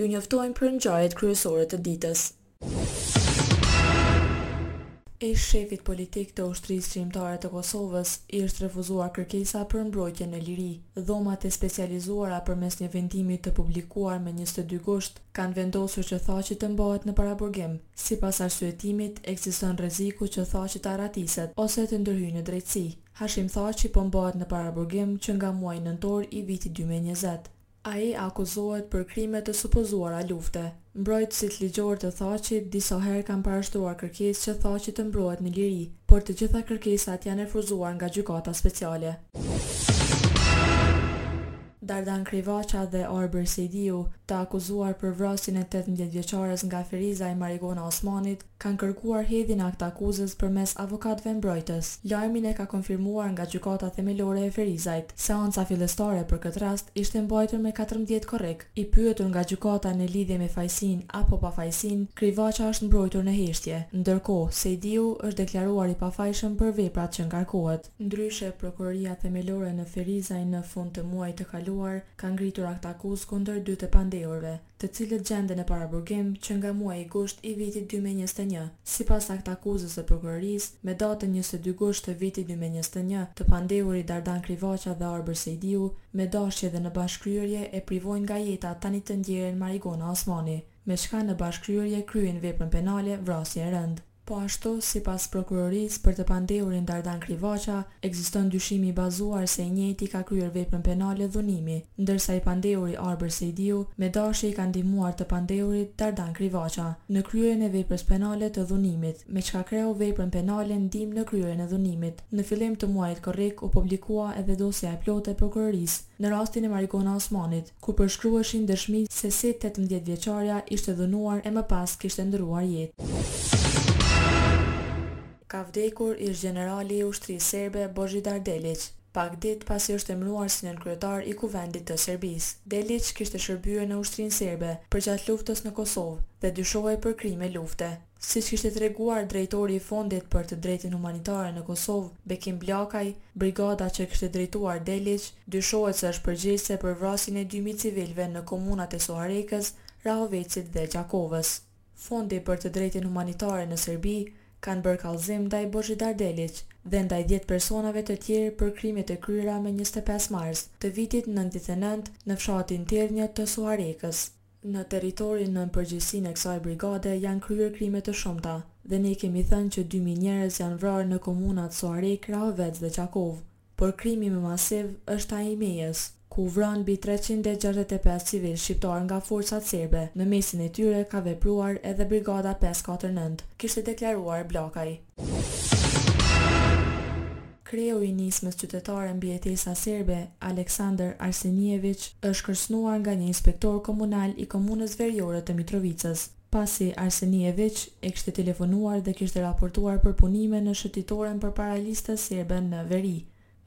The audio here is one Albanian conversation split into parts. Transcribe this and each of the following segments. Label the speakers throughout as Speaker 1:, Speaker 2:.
Speaker 1: Ju njoftojmë për ngjarjet kryesore të ditës. Ish-shefit politik të Ushtrisë Çlirimtare të Kosovës i është refuzuar kërkesa për mbrojtje në liri. Dhomat e Specializuara përmes një vendimi të publikuar më njëzet e dy gusht kanë vendosur që Thaçi të mbahet në paraburgim. Sipas arsyetimit, ekziston rreziku që Thaçi të arratiset ose të ndërhyjë në drejtësi. Hashim Thaçi po mbahet në paraburgim që nga muaji nëntor i vitit dy mijë e njëzet. Ai akuzohet për krime të supozuara lufte. Mbrojtësit ligjorë të Thaçit disa herë kanë parashtruar kërkesë që Thaçi të mbrohet në liri, por të gjitha kërkesat janë refuzuar nga Gjykata Speciale. Dardan Krivaqa dhe Arbër Sejdiu, të akuzuar për vrasjen e tetëmbëdhjetë vjeçares nga Ferizaj Marigona Osmani, kanë kërkuar hedhjen e aktakuzës përmes avokatëve mbrojtës. Lajmin e ka konfirmuar nga Gjykata Themelore e Ferizajt. Seanca fillestare për këtë rast ishte mbajtur me katërmbëdhjetë korrik. I pyetur nga gjykata në lidhje me fajësinë apo pafajësinë, Krivaqa është mbrojtur në heshtje. Ndërkohë, Sejdiu është deklaruar i pafajshëm për veprat që ngarkohet. Ndryshe, Prokuroria Themelore në Ferizaj në fund të muajit të kaluar ka ngritur aktakuzë kundër dy të pandehurve, të cilët gjenden në paraburgim që nga muaji gusht i vitit dy mijë e njëzet e një, sipas aktakuzës së Prokurorisë, me datën njëzet e dy gusht të vitit dy mijë e njëzet e një, të pandehurit Dardan Krivaqa dhe Arbër Sejdiu, me dashje dhe në bashkëkryerje e privojnë nga jeta tani të ndjerën Marigona Osmani, me çka në bashkëkryerje kryejnë veprën penale vrasje e rëndë. Po ashtu, sipas Prokurorisë, për të pandehurin Dardan Krivaqa, ekziston dyshimi i bazuar se i njëjti ka kryer veprën penale dhunimi, ndërsa i pandehuri Arbër Sejdiu, me dashje i ka ndihmuar të pandehurit, Dardan Krivaqa, në kryerjen e veprës penale të dhunimit, me çka kreu veprën penale ndihmë në kryerjen e dhunimit. Në fillim të muajit korrik u publikua edhe dosja e plotë e Prokurorisë, në rastin e Marigona Osmanit, ku përshkruheshin dëshmi se si tetëmbëdhjetë vjeçarja ishte dhunuar e më pas kishte ndërruar jetë. Ka vdekur ish-gjenerali i ushtrisë serbe Bozhidar Deliq, pak ditë pasi është emëruar si nënkryetar i Kuvendit të Serbisë. Deliq kishte shërbyer në ushtrinë serbe përgjatë luftës në Kosovë dhe dyshohej për krime lufte. Siç kishte treguar drejtori i Fondit për të Drejtën Humanitare në Kosovë, Bekim Blakaj, brigada që kishte drejtuar Deliq, dyshohet se është përgjegjëse për vrasjen e dy mijë civilëve në komunat e Suharekës, Rahovecit dhe Gjakovës. Fondi për të Drejtën Humanitare në Serbi kanë bërë kallëzim ndaj Bozhidar Deliq dhe ndaj dhjetë personave të tjerë për krimet e kryera më njëzet e pesë mars të vitit nëntëdhjetë e nëntë në fshatin Tërnje të Suharekës. Në territorin nën përgjegjësinë e kësaj brigade janë kryer krime të shumta dhe ne kemi thënë që dy mijë njerëz janë vrarë në komunat Suharekë, Rahovec dhe Gjakovë, por krimi më masiv është ai i Mejës, ku u vranë mbi treqind e gjashtëdhjetë e pesë civilë shqiptarë nga forcat serbe, në mesin e tyre ka vepruar edhe brigada pesë katër nëntë, kishte deklaruar Blakaj. Kreu i nismës qytetare Mbijetesa Serbe, Aleksandër Arsenijeviq, është kërcënuar nga një inspektor komunal i Komunës Veriore të Mitrovicës, pasi Arsenijeviq e kishte telefonuar dhe kishte raportuar për punime në shëtitoren përpara Listës Serbe në Veri.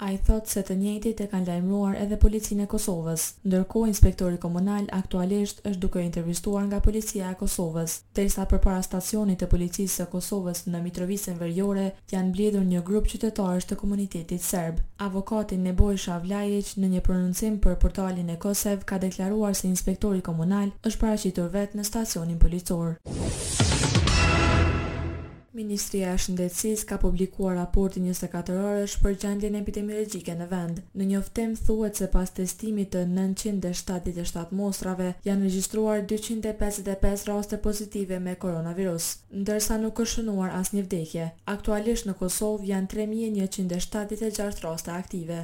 Speaker 1: Ai thotë se të njëjtit e kanë lajmëruar edhe Policinë e Kosovës. Ndërkohë inspektori komunal aktualisht është duke u intervistuar nga Policia e Kosovës, derisa përpara stacionit të Policisë së Kosovës në Mitrovicën Veriore janë mbledhur një grup qytetarësh të komunitetit serb. Avokati Nebojsha Vlajiq në një prononcim për portalin KoSSev ka deklaruar se inspektori komunal është paraqitur vetë në stacionin policor. Ministria e Shëndetësisë ka publikuar raportin njëzet e katër orësh për gjendjen epidemiologjike në vend. Në njoftim thuhet se pas testimit të nëntëqind e shtatëdhjetë e shtatë mostrave, janë regjistruar dyqind e pesëdhjetë e pesë raste pozitive me koronavirus, ndërsa nuk është shënuar asnjë vdekje. Aktualisht në Kosovë janë tre mijë e njëqind e shtatëdhjetë e gjashtë raste aktive.